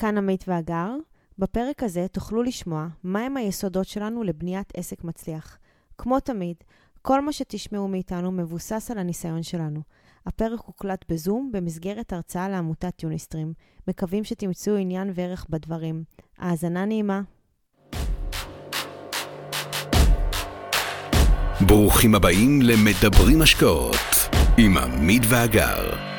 כאן עמית ואגר. בפרק הזה תוכלו לשמוע מהם היסודות שלנו לבניית עסק מצליח. כמו תמיד, כל מה שתשמעו מאיתנו מבוסס על הניסיון שלנו. הפרק הוקלט בזום במסגרת הרצאה לעמותת יוניסטרים. מקווים שתמצאו עניין וערך בדברים. האזנה נעימה. ברוכים הבאים למדברים השקעות עם עמית ואגר.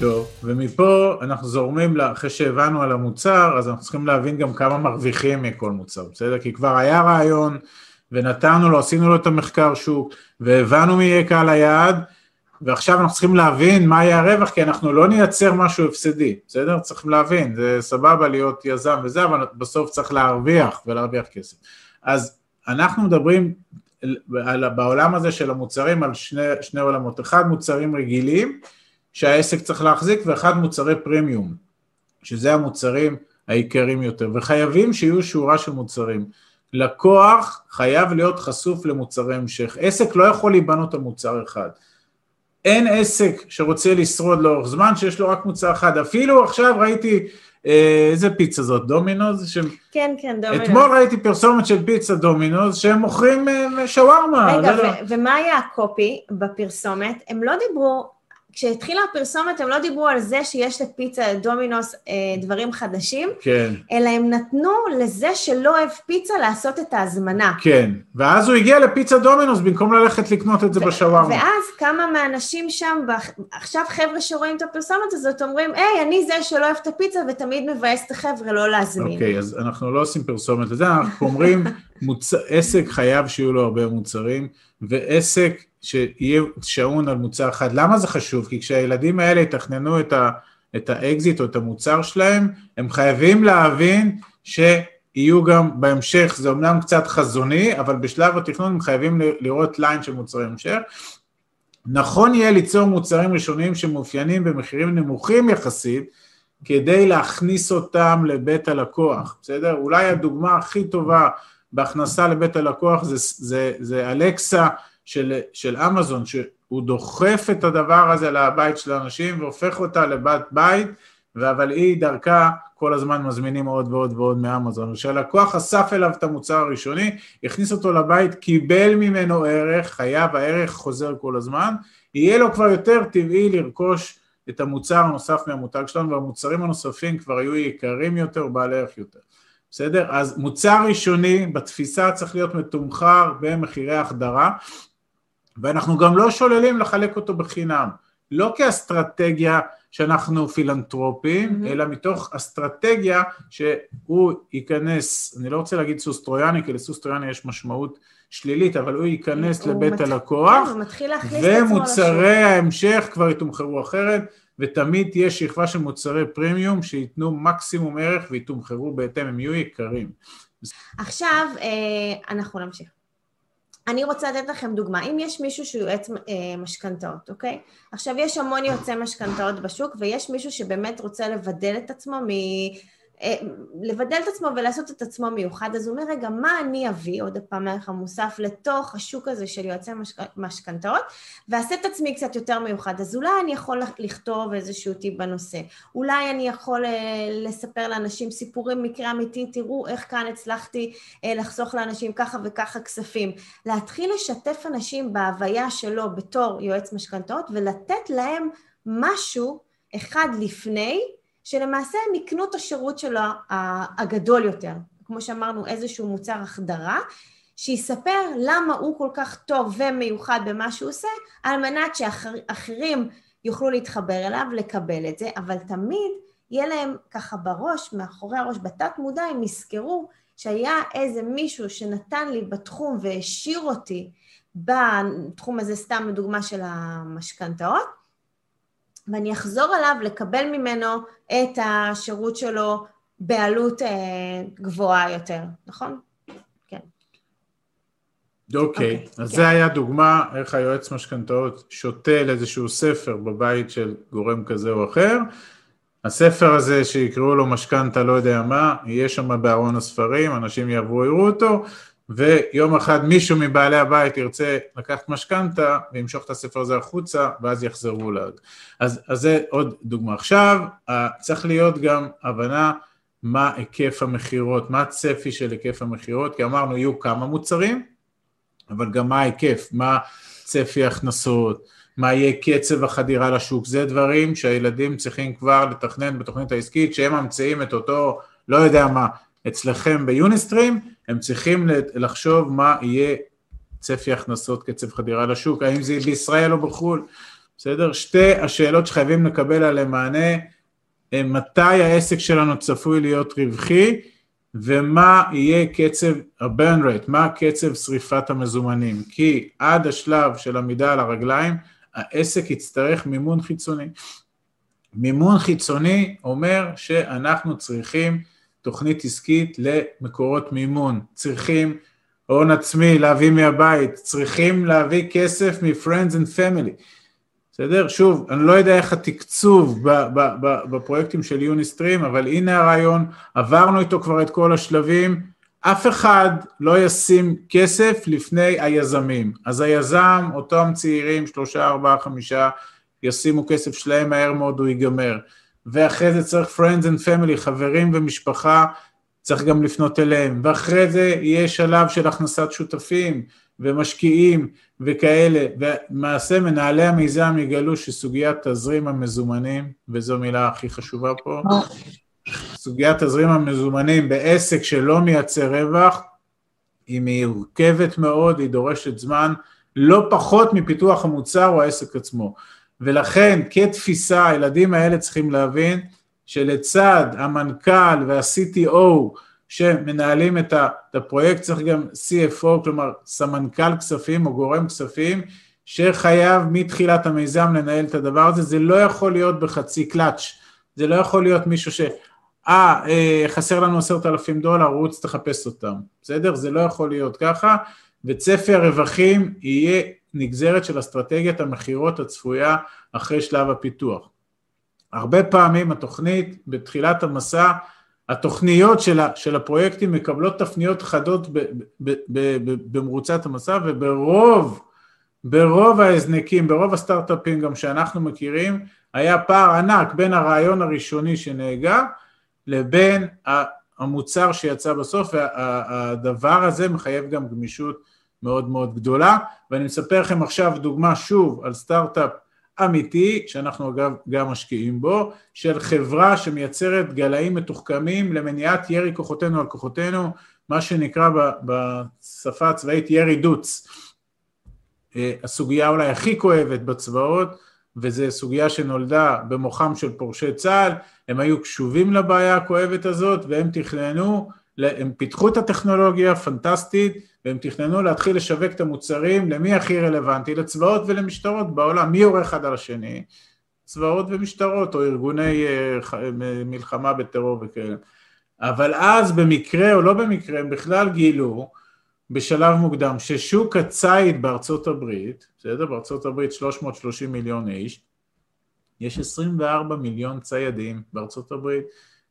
טוב, ומפה אנחנו זורמים, אחרי שהבנו על המוצר, אז אנחנו צריכים להבין גם כמה מרוויחים מכל מוצר, בסדר? כי כבר היה רעיון, ונתנו לו, עשינו לו את המחקר שוק, והבנו מי יהיה קהל היעד, ועכשיו אנחנו צריכים להבין מה יהיה הרווח, כי אנחנו לא נייצר משהו הפסדי, בסדר? צריכים להבין, זה סבבה להיות יזם וזה, אבל בסוף צריך להרוויח ולהרוויח כסף. אז אנחנו מדברים על, בעולם הזה של המוצרים על שני, שני עולמות, אחד מוצרים רגילים, שהעסק צריך להחזיק, ואחד מוצרי פרימיום, שזה המוצרים העיקריים יותר, וחייבים שיהיו שורה של מוצרים. לקוח חייב להיות חשוף למוצרי המשך. עסק לא יכול להיבנות על מוצר אחד. אין עסק שרוצה לשרוד לאורך זמן שיש לו רק מוצר אחד. אפילו עכשיו ראיתי, אה, איזה פיצה זאת, דומינוז? ש... כן, כן, דומינוז. אתמול ראיתי פרסומת של פיצה דומינוז שהם מוכרים אה, שווארמה. רגע, לא, לא. ו- ומה היה הקופי בפרסומת? הם לא דיברו כשהתחילה הפרסומת הם לא דיברו על זה שיש לפיצה דומינוס אה, דברים חדשים, כן. אלא הם נתנו לזה שלא אוהב פיצה לעשות את ההזמנה. כן, ואז הוא הגיע לפיצה דומינוס במקום ללכת לקנות את זה בשווארמה. ואז כמה מהאנשים שם, עכשיו חבר'ה שרואים את הפרסומת הזאת אומרים, היי, אני זה שלא אוהב את הפיצה ותמיד מבאס את החבר'ה לא להזמין. אוקיי, אז אנחנו לא עושים פרסומת לזה, אנחנו אומרים, מוצ... עסק חייב שיהיו לו הרבה מוצרים, ועסק שיהיה שעון על מוצר אחד. למה זה חשוב? כי כשהילדים האלה יתכננו את, ה, את האקזיט או את המוצר שלהם, הם חייבים להבין שיהיו גם בהמשך, זה אומנם קצת חזוני, אבל בשלב התכנון הם חייבים לראות ליין של מוצרי המשך. נכון יהיה ליצור מוצרים ראשוניים שמאופיינים במחירים נמוכים יחסית, כדי להכניס אותם לבית הלקוח, בסדר? אולי הדוגמה הכי טובה בהכנסה לבית הלקוח זה, זה, זה אלקסה של, של אמזון, שהוא דוחף את הדבר הזה לבית של האנשים והופך אותה לבת בית, אבל היא דרכה כל הזמן מזמינים עוד ועוד ועוד מאמזון. כשהלקוח אסף אליו את המוצר הראשוני, הכניס אותו לבית, קיבל ממנו ערך, חייב הערך חוזר כל הזמן, יהיה לו כבר יותר טבעי לרכוש את המוצר הנוסף מהמותג שלנו, והמוצרים הנוספים כבר היו יקרים יותר ובעלי ערך יותר. בסדר? אז מוצר ראשוני בתפיסה צריך להיות מתומחר במחירי החדרה, ואנחנו גם לא שוללים לחלק אותו בחינם, לא כאסטרטגיה שאנחנו פילנטרופים, mm-hmm. אלא מתוך אסטרטגיה שהוא ייכנס, אני לא רוצה להגיד סוס טרויאני, כי לסוס טרויאני יש משמעות שלילית, אבל הוא ייכנס הוא לבית מת... הלקוח, כן, ומוצרי ההמשך כבר יתומחרו אחרת, ותמיד תהיה שכבה של מוצרי פרימיום שייתנו מקסימום ערך ויתומחרו בהתאם, הם יהיו יקרים. עכשיו אה, אנחנו נמשיך. אני רוצה לתת לכם דוגמה, אם יש מישהו שהוא יועץ אה, משכנתאות, אוקיי? עכשיו יש המון יועצי משכנתאות בשוק ויש מישהו שבאמת רוצה לבדל את עצמו מ... אה, לבדל את עצמו ולעשות את עצמו מיוחד, אז הוא אומר, רגע, מה אני אביא, עוד פעם הערך המוסף, לתוך השוק הזה של יועצי משכנתאות, ואעשה את עצמי קצת יותר מיוחד. אז אולי אני יכול לכתוב איזשהו טיפ בנושא, אולי אני יכול אה, לספר לאנשים סיפורים, מקרה אמיתי, תראו איך כאן הצלחתי אה, לחסוך לאנשים ככה וככה כספים. להתחיל לשתף אנשים בהוויה שלו בתור יועץ משכנתאות, ולתת להם משהו אחד לפני, שלמעשה הם יקנו את השירות שלו הגדול יותר, כמו שאמרנו איזשהו מוצר החדרה, שיספר למה הוא כל כך טוב ומיוחד במה שהוא עושה, על מנת שאחרים יוכלו להתחבר אליו, לקבל את זה, אבל תמיד יהיה להם ככה בראש, מאחורי הראש, בתת מודע, הם יזכרו שהיה איזה מישהו שנתן לי בתחום והעשיר אותי בתחום הזה, סתם דוגמה של המשכנתאות, ואני אחזור אליו לקבל ממנו את השירות שלו בעלות אה, גבוהה יותר, נכון? כן. אוקיי, okay, okay, אז כן. זה היה דוגמה איך היועץ משכנתאות שותל איזשהו ספר בבית של גורם כזה או אחר. הספר הזה שיקראו לו משכנתה לא יודע מה, יהיה שם בארון הספרים, אנשים יעברו, יראו אותו, ויום אחד מישהו מבעלי הבית ירצה לקחת משכנתה וימשוך את הספר הזה החוצה ואז יחזרו לה. אז, אז זה עוד דוגמה. עכשיו צריך להיות גם הבנה מה היקף המכירות, מה הצפי של היקף המכירות, כי אמרנו יהיו כמה מוצרים, אבל גם מה ההיקף, מה צפי ההכנסות, מה יהיה קצב החדירה לשוק, זה דברים שהילדים צריכים כבר לתכנן בתוכנית העסקית, שהם ממציאים את אותו, לא יודע מה, אצלכם ביוניסטרים, הם צריכים לחשוב מה יהיה צפי הכנסות, קצב חדירה לשוק, האם זה בישראל או בחו"ל, בסדר? שתי השאלות שחייבים לקבל עליהן מענה, מתי העסק שלנו צפוי להיות רווחי, ומה יהיה קצב ה-burn rate, מה קצב שריפת המזומנים, כי עד השלב של עמידה על הרגליים, העסק יצטרך מימון חיצוני. מימון חיצוני אומר שאנחנו צריכים תוכנית עסקית למקורות מימון, צריכים הון עצמי להביא מהבית, צריכים להביא כסף מ-friends and family, בסדר? שוב, אני לא יודע איך התקצוב בפרויקטים של יוניסטרים, אבל הנה הרעיון, עברנו איתו כבר את כל השלבים, אף אחד לא ישים כסף לפני היזמים. אז היזם, אותם צעירים, שלושה, ארבעה, חמישה, ישימו כסף שלהם, מהר מאוד הוא ייגמר. ואחרי זה צריך friends and family, חברים ומשפחה, צריך גם לפנות אליהם. ואחרי זה יהיה שלב של הכנסת שותפים ומשקיעים וכאלה. ומעשה מנהלי המיזם יגלו שסוגיית תזרים המזומנים, וזו מילה הכי חשובה פה, סוגיית תזרים המזומנים בעסק שלא מייצר רווח, היא מורכבת מאוד, היא דורשת זמן, לא פחות מפיתוח המוצר או העסק עצמו. ולכן כתפיסה הילדים האלה צריכים להבין שלצד המנכ"ל וה-CTO שמנהלים את הפרויקט צריך גם CFO, כלומר סמנכ"ל כספים או גורם כספים שחייב מתחילת המיזם לנהל את הדבר הזה, זה לא יכול להיות בחצי קלאץ', זה לא יכול להיות מישהו ש... אה, אה חסר לנו עשרת אלפים דולר, רוץ תחפש אותם, בסדר? זה לא יכול להיות ככה, וצפי הרווחים יהיה נגזרת של אסטרטגיית המכירות הצפויה אחרי שלב הפיתוח. הרבה פעמים התוכנית בתחילת המסע, התוכניות של, של הפרויקטים מקבלות תפניות חדות במרוצת המסע וברוב, ברוב ההזנקים, ברוב הסטארט-אפים גם שאנחנו מכירים, היה פער ענק בין הרעיון הראשוני שנהגה לבין המוצר שיצא בסוף והדבר הזה מחייב גם גמישות מאוד מאוד גדולה, ואני מספר לכם עכשיו דוגמה שוב על סטארט-אפ אמיתי, שאנחנו אגב גם משקיעים בו, של חברה שמייצרת גלאים מתוחכמים למניעת ירי כוחותינו על כוחותינו, מה שנקרא בשפה הצבאית ירי דוץ. אה, הסוגיה אולי הכי כואבת בצבאות, וזו סוגיה שנולדה במוחם של פורשי צה"ל, הם היו קשובים לבעיה הכואבת הזאת והם תכננו, הם פיתחו את הטכנולוגיה פנטסטית, והם תכננו להתחיל לשווק את המוצרים למי הכי רלוונטי, לצבאות ולמשטרות בעולם, מי יורה אחד על השני? צבאות ומשטרות או ארגוני אה, מלחמה בטרור וכאלה. אבל אז במקרה או לא במקרה הם בכלל גילו בשלב מוקדם ששוק הציד בארצות הברית, בסדר? בארצות הברית 330 מיליון איש, יש 24 מיליון ציידים בארצות הברית,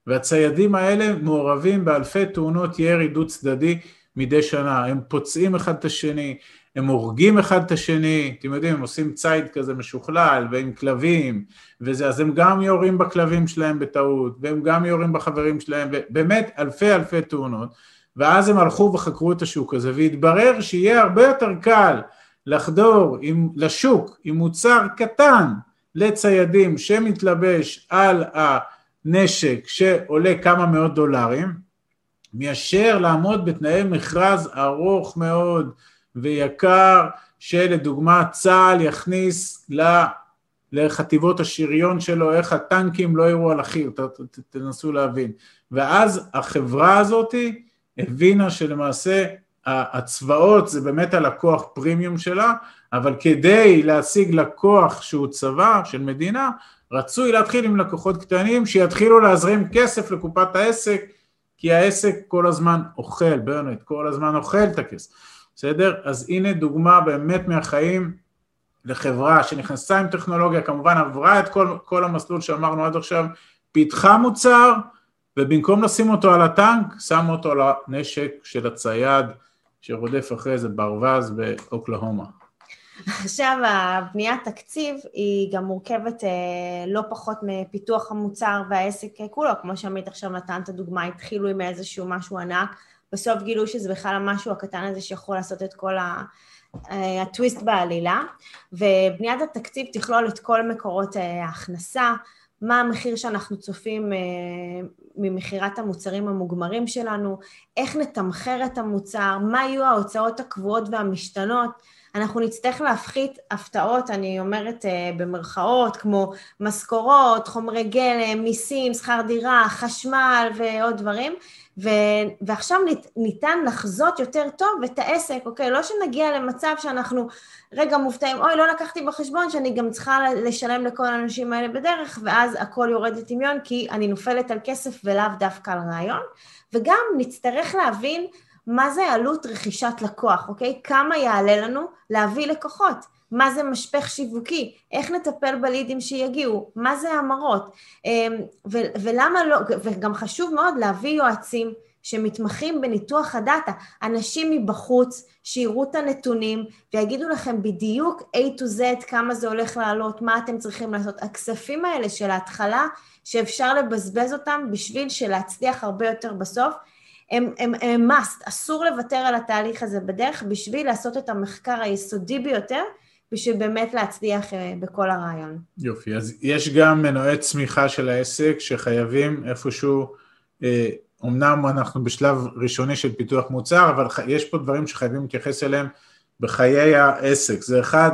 והציידים האלה מעורבים באלפי תאונות ירי דו צדדי מדי שנה, הם פוצעים אחד את השני, הם הורגים אחד את השני, אתם יודעים, הם עושים ציד כזה משוכלל ועם כלבים וזה, אז הם גם יורים בכלבים שלהם בטעות, והם גם יורים בחברים שלהם, ובאמת אלפי אלפי תאונות, ואז הם הלכו וחקרו את השוק הזה, והתברר שיהיה הרבה יותר קל לחדור עם, לשוק עם מוצר קטן לציידים שמתלבש על הנשק שעולה כמה מאות דולרים, מאשר לעמוד בתנאי מכרז ארוך מאוד ויקר שלדוגמה צה"ל יכניס לחטיבות השריון שלו איך הטנקים לא יראו על החי"ר, תנסו להבין. ואז החברה הזאת הבינה שלמעשה הצבאות זה באמת הלקוח פרימיום שלה, אבל כדי להשיג לקוח שהוא צבא של מדינה, רצוי להתחיל עם לקוחות קטנים שיתחילו להזרים כסף לקופת העסק כי העסק כל הזמן אוכל, ברנט, כל הזמן אוכל את הכסף, בסדר? אז הנה דוגמה באמת מהחיים לחברה שנכנסה עם טכנולוגיה, כמובן עברה את כל, כל המסלול שאמרנו עד עכשיו, פיתחה מוצר, ובמקום לשים אותו על הטנק, שמו אותו על הנשק של הצייד שרודף אחרי איזה ברווז באוקלהומה. עכשיו, הבניית תקציב היא גם מורכבת אה, לא פחות מפיתוח המוצר והעסק כולו, כמו שעמית עכשיו נתן את הדוגמה, התחילו עם איזשהו משהו ענק, בסוף גילו שזה בכלל המשהו הקטן הזה שיכול לעשות את כל ה... אה, הטוויסט בעלילה, ובניית התקציב תכלול את כל מקורות אה, ההכנסה, מה המחיר שאנחנו צופים ממכירת המוצרים המוגמרים שלנו, איך נתמחר את המוצר, מה יהיו ההוצאות הקבועות והמשתנות, אנחנו נצטרך להפחית הפתעות, אני אומרת uh, במרכאות, כמו משכורות, חומרי גלם, מיסים, שכר דירה, חשמל ועוד דברים, ו, ועכשיו ניתן לחזות יותר טוב את העסק, אוקיי? לא שנגיע למצב שאנחנו רגע מופתעים, אוי, לא לקחתי בחשבון שאני גם צריכה לשלם לכל האנשים האלה בדרך, ואז הכל יורד לטמיון כי אני נופלת על כסף ולאו דווקא על רעיון, וגם נצטרך להבין מה זה עלות רכישת לקוח, אוקיי? כמה יעלה לנו להביא לקוחות? מה זה משפך שיווקי? איך נטפל בלידים שיגיעו? מה זה המרות? אמ, ו- ולמה לא, וגם חשוב מאוד להביא יועצים שמתמחים בניתוח הדאטה, אנשים מבחוץ שיראו את הנתונים ויגידו לכם בדיוק A to Z כמה זה הולך לעלות, מה אתם צריכים לעשות. הכספים האלה של ההתחלה, שאפשר לבזבז אותם בשביל שלהצליח הרבה יותר בסוף, הם, הם, הם must, אסור לוותר על התהליך הזה בדרך בשביל לעשות את המחקר היסודי ביותר, בשביל באמת להצליח אה, בכל הרעיון. יופי, אז יש גם מנועי צמיחה של העסק שחייבים איפשהו, אה, אמנם אנחנו בשלב ראשוני של פיתוח מוצר, אבל יש פה דברים שחייבים להתייחס אליהם בחיי העסק. זה אחד,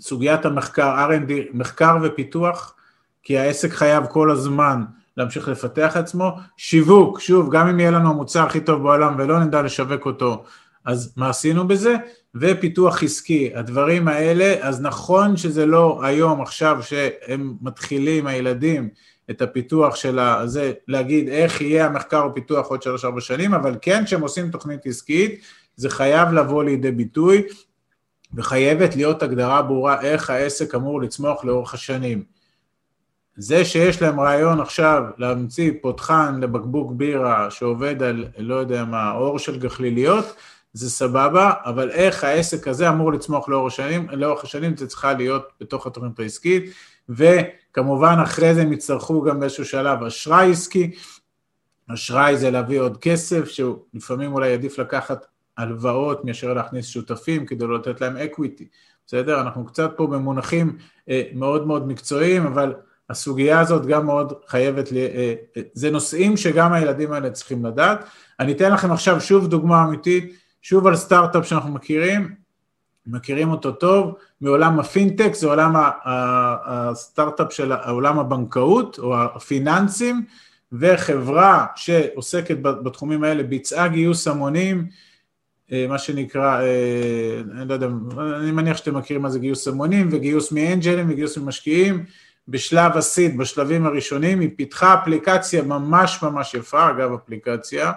סוגיית המחקר, R&D, מחקר ופיתוח, כי העסק חייב כל הזמן להמשיך לפתח עצמו. שיווק, שוב, גם אם יהיה לנו המוצר הכי טוב בעולם ולא נדע לשווק אותו, אז מה עשינו בזה? ופיתוח עסקי, הדברים האלה, אז נכון שזה לא היום, עכשיו, שהם מתחילים, הילדים, את הפיתוח של הזה, להגיד איך יהיה המחקר ופיתוח עוד שלוש-ארבע שנים, אבל כן, כשהם עושים תוכנית עסקית, זה חייב לבוא לידי ביטוי, וחייבת להיות הגדרה ברורה איך העסק אמור לצמוח לאורך השנים. זה שיש להם רעיון עכשיו להמציא פותחן לבקבוק בירה שעובד על, לא יודע מה, אור של גחליליות, זה סבבה, אבל איך העסק הזה אמור לצמוח לאורך השנים, לאורך השנים זה צריכה להיות בתוך התוכנית העסקית, וכמובן אחרי זה הם יצטרכו גם באיזשהו שלב אשראי עסקי, אשראי זה להביא עוד כסף, שלפעמים אולי עדיף לקחת הלוואות מאשר להכניס שותפים כדי לא לתת להם equity, בסדר? אנחנו קצת פה במונחים אה, מאוד מאוד מקצועיים, אבל הסוגיה הזאת גם מאוד חייבת, ל... אה, אה, זה נושאים שגם הילדים האלה צריכים לדעת. אני אתן לכם עכשיו שוב דוגמה אמיתית, שוב על סטארט-אפ שאנחנו מכירים, מכירים אותו טוב, מעולם הפינטק, זה עולם הסטארט-אפ של עולם הבנקאות או הפיננסים, וחברה שעוסקת בתחומים האלה ביצעה גיוס המונים, אה, מה שנקרא, אני לא יודע, אני מניח שאתם מכירים מה זה גיוס המונים, וגיוס מאנג'לים וגיוס ממשקיעים, בשלב הסיד, בשלבים הראשונים, היא פיתחה אפליקציה ממש ממש יפה, אגב אפליקציה,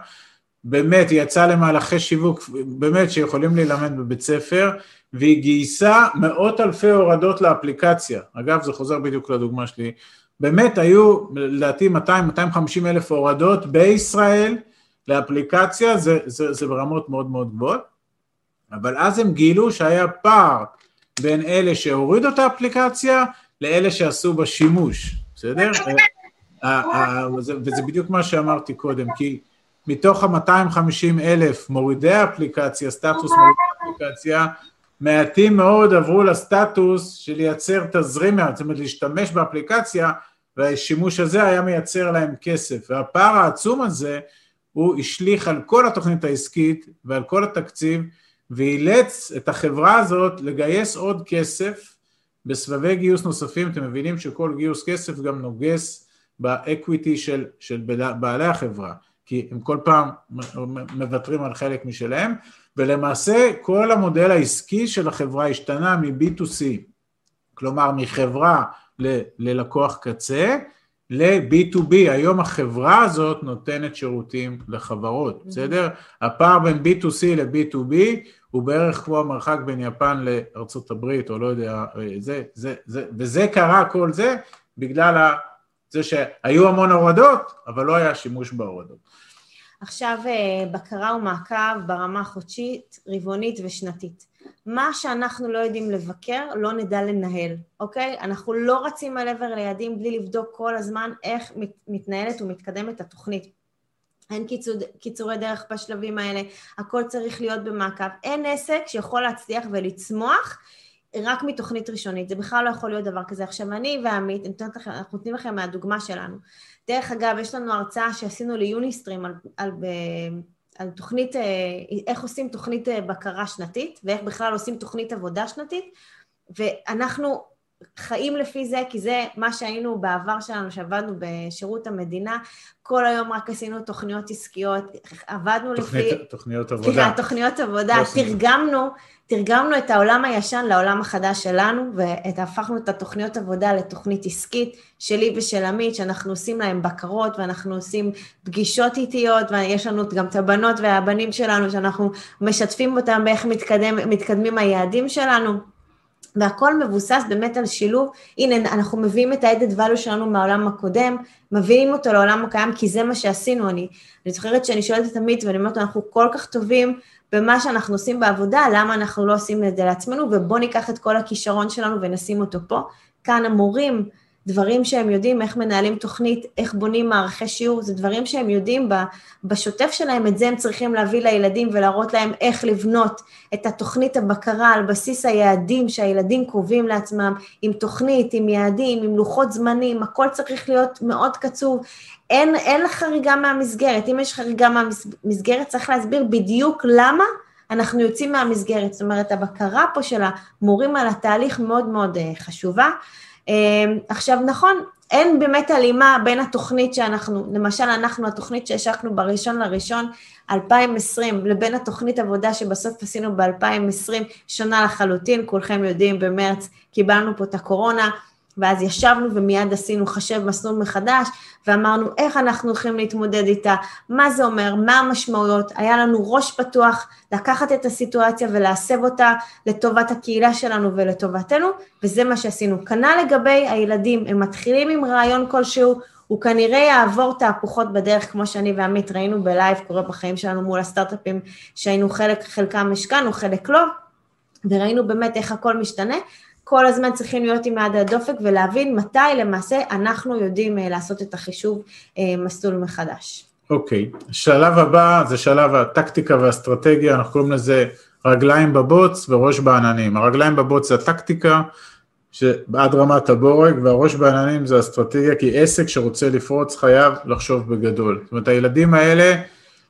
באמת, היא יצאה למהלכי שיווק, באמת, שיכולים להילמד בבית ספר, והיא גייסה מאות אלפי הורדות לאפליקציה. אגב, זה חוזר בדיוק לדוגמה שלי. באמת היו, לדעתי, 200-250 אלף הורדות בישראל לאפליקציה, זה, זה, זה ברמות מאוד מאוד גבוהות, אבל אז הם גילו שהיה פער בין אלה שהורידו את האפליקציה לאלה שעשו בה שימוש, בסדר? וזה בדיוק מה שאמרתי קודם, כי מתוך ה-250 אלף מורידי אפליקציה, סטטוס מורידי אפליקציה, מעטים מאוד עברו לסטטוס של לייצר תזרים, זאת אומרת להשתמש באפליקציה, והשימוש הזה היה מייצר להם כסף. והפער העצום הזה, הוא השליך על כל התוכנית העסקית ועל כל התקציב, ואילץ את החברה הזאת לגייס עוד כסף בסבבי גיוס נוספים אתם מבינים שכל גיוס כסף גם נוגס באקוויטי של, של בעלי החברה, כי הם כל פעם מוותרים על חלק משלהם, ולמעשה כל המודל העסקי של החברה השתנה מ-B2C, כלומר מחברה ל- ללקוח קצה, ל-B2B, היום החברה הזאת נותנת שירותים לחברות, mm-hmm. בסדר? הפער בין B2C ל-B2B הוא בערך כמו המרחק בין יפן לארצות הברית, או לא יודע, זה, זה, זה, וזה קרה כל זה בגלל ה, זה שהיו המון הורדות, אבל לא היה שימוש בהורדות. עכשיו אה, בקרה ומעקב ברמה חודשית, רבעונית ושנתית. מה שאנחנו לא יודעים לבקר, לא נדע לנהל, אוקיי? אנחנו לא רצים על עבר ליעדים בלי לבדוק כל הזמן איך מתנהלת ומתקדמת התוכנית. אין קיצור, קיצורי דרך בשלבים האלה, הכל צריך להיות במעקב. אין עסק שיכול להצליח ולצמוח רק מתוכנית ראשונית, זה בכלל לא יכול להיות דבר כזה. עכשיו אני ועמית, אנחנו נותנים לכם מהדוגמה שלנו. דרך אגב, יש לנו הרצאה שעשינו ליוניסטרים על, על, על תוכנית, אה, איך עושים תוכנית אה, בקרה שנתית, ואיך בכלל עושים תוכנית עבודה שנתית, ואנחנו חיים לפי זה, כי זה מה שהיינו בעבר שלנו, שעבדנו בשירות המדינה, כל היום רק עשינו תוכניות עסקיות, עבדנו תוכנית, לפי... תוכניות עבודה. סליחה, תוכניות עבודה, תרגמנו, תרגמנו את העולם הישן לעולם החדש שלנו, והפכנו את התוכניות עבודה לתוכנית עסקית שלי ושל עמית, שאנחנו עושים להם בקרות, ואנחנו עושים פגישות איטיות, ויש לנו גם את הבנות והבנים שלנו, שאנחנו משתפים אותם באיך מתקדם, מתקדמים היעדים שלנו. והכל מבוסס באמת על שילוב, הנה אנחנו מביאים את ה-added value שלנו מהעולם הקודם, מביאים אותו לעולם הקיים כי זה מה שעשינו, אני, אני זוכרת שאני שואלת את עמית ואני אומרת אנחנו כל כך טובים במה שאנחנו עושים בעבודה, למה אנחנו לא עושים את זה לעצמנו? ובואו ניקח את כל הכישרון שלנו ונשים אותו פה. כאן המורים, דברים שהם יודעים, איך מנהלים תוכנית, איך בונים מערכי שיעור, זה דברים שהם יודעים בשוטף שלהם, את זה הם צריכים להביא לילדים ולהראות להם איך לבנות את התוכנית הבקרה על בסיס היעדים שהילדים קובעים לעצמם, עם תוכנית, עם יעדים, עם לוחות זמנים, הכל צריך להיות מאוד קצוב. אין, אין חריגה מהמסגרת, אם יש חריגה מהמסגרת צריך להסביר בדיוק למה אנחנו יוצאים מהמסגרת, זאת אומרת הבקרה פה של המורים על התהליך מאוד מאוד אה, חשובה. אמ, עכשיו נכון, אין באמת הלימה בין התוכנית שאנחנו, למשל אנחנו, התוכנית שהשקנו בראשון לראשון 2020, לבין התוכנית עבודה שבסוף עשינו ב-2020, שונה לחלוטין, כולכם יודעים, במרץ קיבלנו פה את הקורונה, ואז ישבנו ומיד עשינו חשב מסלול מחדש, ואמרנו איך אנחנו הולכים להתמודד איתה, מה זה אומר, מה המשמעויות, היה לנו ראש פתוח לקחת את הסיטואציה ולהסב אותה לטובת הקהילה שלנו ולטובתנו, וזה מה שעשינו. כנ"ל לגבי הילדים, הם מתחילים עם רעיון כלשהו, הוא כנראה יעבור תהפוכות בדרך, כמו שאני ועמית ראינו בלייב, קורה בחיים שלנו מול הסטארט-אפים שהיינו חלק, חלקם השקענו, חלק לא, וראינו באמת איך הכל משתנה, כל הזמן צריכים להיות עם יד הדופק ולהבין מתי למעשה אנחנו יודעים אה, לעשות את החישוב אה, מסלול מחדש. אוקיי, okay. שלב הבא זה שלב הטקטיקה והאסטרטגיה, אנחנו קוראים לזה רגליים בבוץ וראש בעננים. הרגליים בבוץ זה הטקטיקה שעד רמת הבורג, והראש בעננים זה אסטרטגיה, כי עסק שרוצה לפרוץ חייב לחשוב בגדול. זאת אומרת, הילדים האלה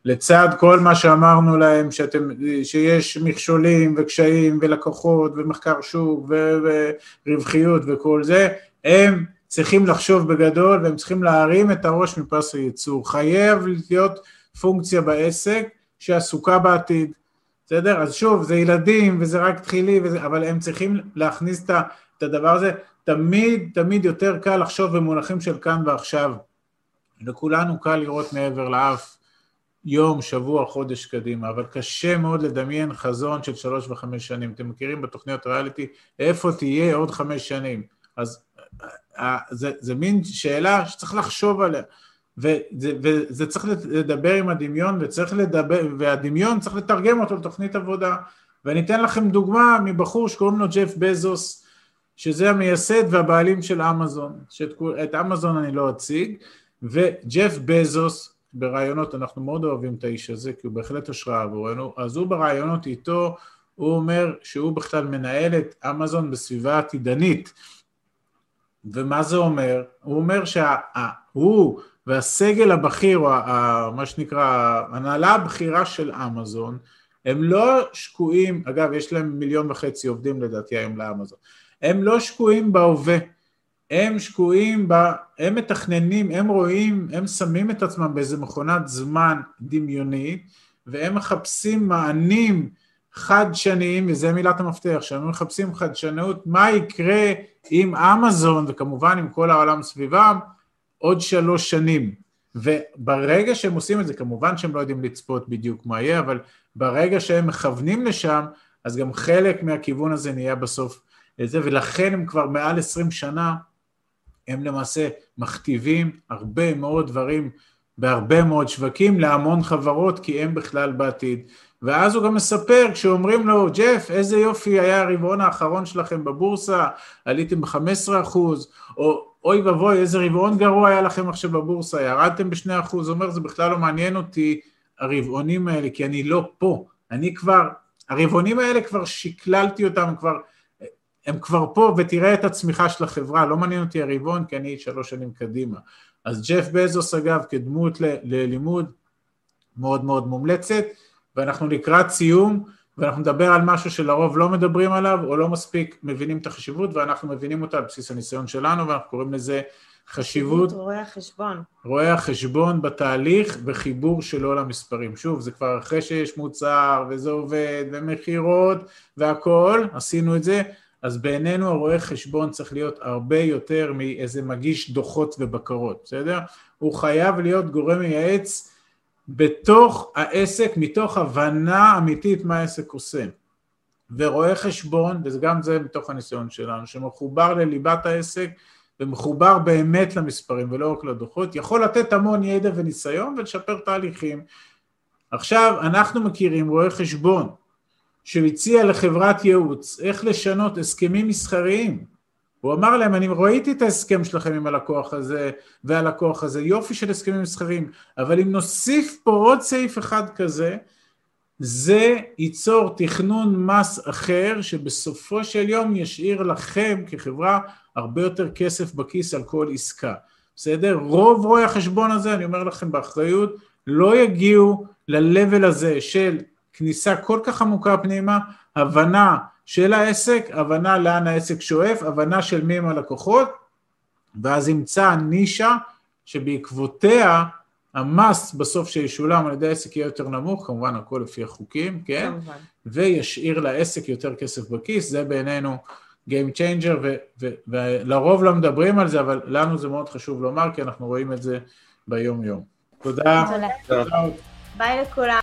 לצד כל מה שאמרנו להם, שאתם, שיש מכשולים וקשיים ולקוחות ומחקר שוק ורווחיות וכל זה, הם צריכים לחשוב בגדול והם צריכים להרים את הראש מפס הייצור. חייב להיות פונקציה בעסק שעסוקה בעתיד, בסדר? אז שוב, זה ילדים וזה רק תחילי, וזה, אבל הם צריכים להכניס את הדבר הזה. תמיד, תמיד יותר קל לחשוב במונחים של כאן ועכשיו. לכולנו קל לראות מעבר לאף. יום, שבוע, חודש קדימה, אבל קשה מאוד לדמיין חזון של שלוש וחמש שנים. אתם מכירים בתוכניות ריאליטי, איפה תהיה עוד חמש שנים? אז אה, זה, זה מין שאלה שצריך לחשוב עליה, וזה, וזה צריך לדבר עם הדמיון, וצריך לדבר, והדמיון צריך לתרגם אותו לתוכנית עבודה. ואני אתן לכם דוגמה מבחור שקוראים לו ג'ף בזוס, שזה המייסד והבעלים של אמזון, שאת אמזון אני לא אציג, וג'ף בזוס ברעיונות, אנחנו מאוד אוהבים את האיש הזה, כי הוא בהחלט השראה עבורנו, אז הוא ברעיונות איתו, הוא אומר שהוא בכלל מנהל את אמזון בסביבה עתידנית. ומה זה אומר? הוא אומר שהוא והסגל הבכיר, או מה שנקרא, ההנהלה הבכירה של אמזון, הם לא שקועים, אגב, יש להם מיליון וחצי עובדים לדעתי היום לאמזון, הם לא שקועים בהווה, הם שקועים, ב, הם מתכננים, הם רואים, הם שמים את עצמם באיזה מכונת זמן דמיונית, והם מחפשים מענים חדשניים, וזה מילת המפתח, שהם מחפשים חדשנות, מה יקרה עם אמזון, וכמובן עם כל העולם סביבם, עוד שלוש שנים. וברגע שהם עושים את זה, כמובן שהם לא יודעים לצפות בדיוק מה יהיה, אבל ברגע שהם מכוונים לשם, אז גם חלק מהכיוון הזה נהיה בסוף את זה, ולכן הם כבר מעל עשרים שנה הם למעשה מכתיבים הרבה מאוד דברים בהרבה מאוד שווקים להמון חברות, כי הם בכלל בעתיד. ואז הוא גם מספר, כשאומרים לו, ג'ף, איזה יופי היה הרבעון האחרון שלכם בבורסה, עליתם ב-15 אחוז, או אוי ואבוי, איזה רבעון גרוע היה לכם עכשיו בבורסה, ירדתם ב-2 אחוז, אומר, זה בכלל לא מעניין אותי, הרבעונים האלה, כי אני לא פה, אני כבר, הרבעונים האלה כבר שקללתי אותם, כבר, הם כבר פה, ותראה את הצמיחה של החברה, לא מעניין אותי הרבעון, כי אני שלוש שנים קדימה. אז ג'ף בזוס, אגב, כדמות ללימוד, מאוד מאוד מומלצת. ואנחנו לקראת סיום, ואנחנו נדבר על משהו שלרוב לא מדברים עליו, או לא מספיק מבינים את החשיבות, ואנחנו מבינים אותה על בסיס הניסיון שלנו, ואנחנו קוראים לזה חשיבות... רואי החשבון. רואי החשבון בתהליך וחיבור שלו למספרים. שוב, זה כבר אחרי שיש מוצר, וזה עובד, ומכירות, והכול, עשינו את זה, אז בעינינו הרואה חשבון צריך להיות הרבה יותר מאיזה מגיש דוחות ובקרות, בסדר? הוא חייב להיות גורם מייעץ בתוך העסק, מתוך הבנה אמיתית מה העסק עושה. ורואה חשבון, וגם זה מתוך הניסיון שלנו, שמחובר לליבת העסק ומחובר באמת למספרים ולא רק לדוחות, יכול לתת המון ידע וניסיון ולשפר תהליכים. עכשיו, אנחנו מכירים רואה חשבון שהציע לחברת ייעוץ איך לשנות הסכמים מסחריים הוא אמר להם, אני ראיתי את ההסכם שלכם עם הלקוח הזה והלקוח הזה, יופי של הסכמים מסחריים, אבל אם נוסיף פה עוד סעיף אחד כזה, זה ייצור תכנון מס אחר, שבסופו של יום ישאיר לכם כחברה הרבה יותר כסף בכיס על כל עסקה. בסדר? רוב רואי החשבון הזה, אני אומר לכם באחריות, לא יגיעו ל-level הזה של כניסה כל כך עמוקה פנימה, הבנה של העסק, הבנה לאן העסק שואף, הבנה של מי הם הלקוחות, ואז ימצא נישה שבעקבותיה המס בסוף שישולם על ידי העסק יהיה יותר נמוך, כמובן הכל לפי החוקים, כן? כמובן. וישאיר לעסק יותר כסף בכיס, זה בעינינו Game Changer, ולרוב לא מדברים על זה, אבל לנו זה מאוד חשוב לומר, כי אנחנו רואים את זה ביום יום. תודה. תודה. ביי לכולם.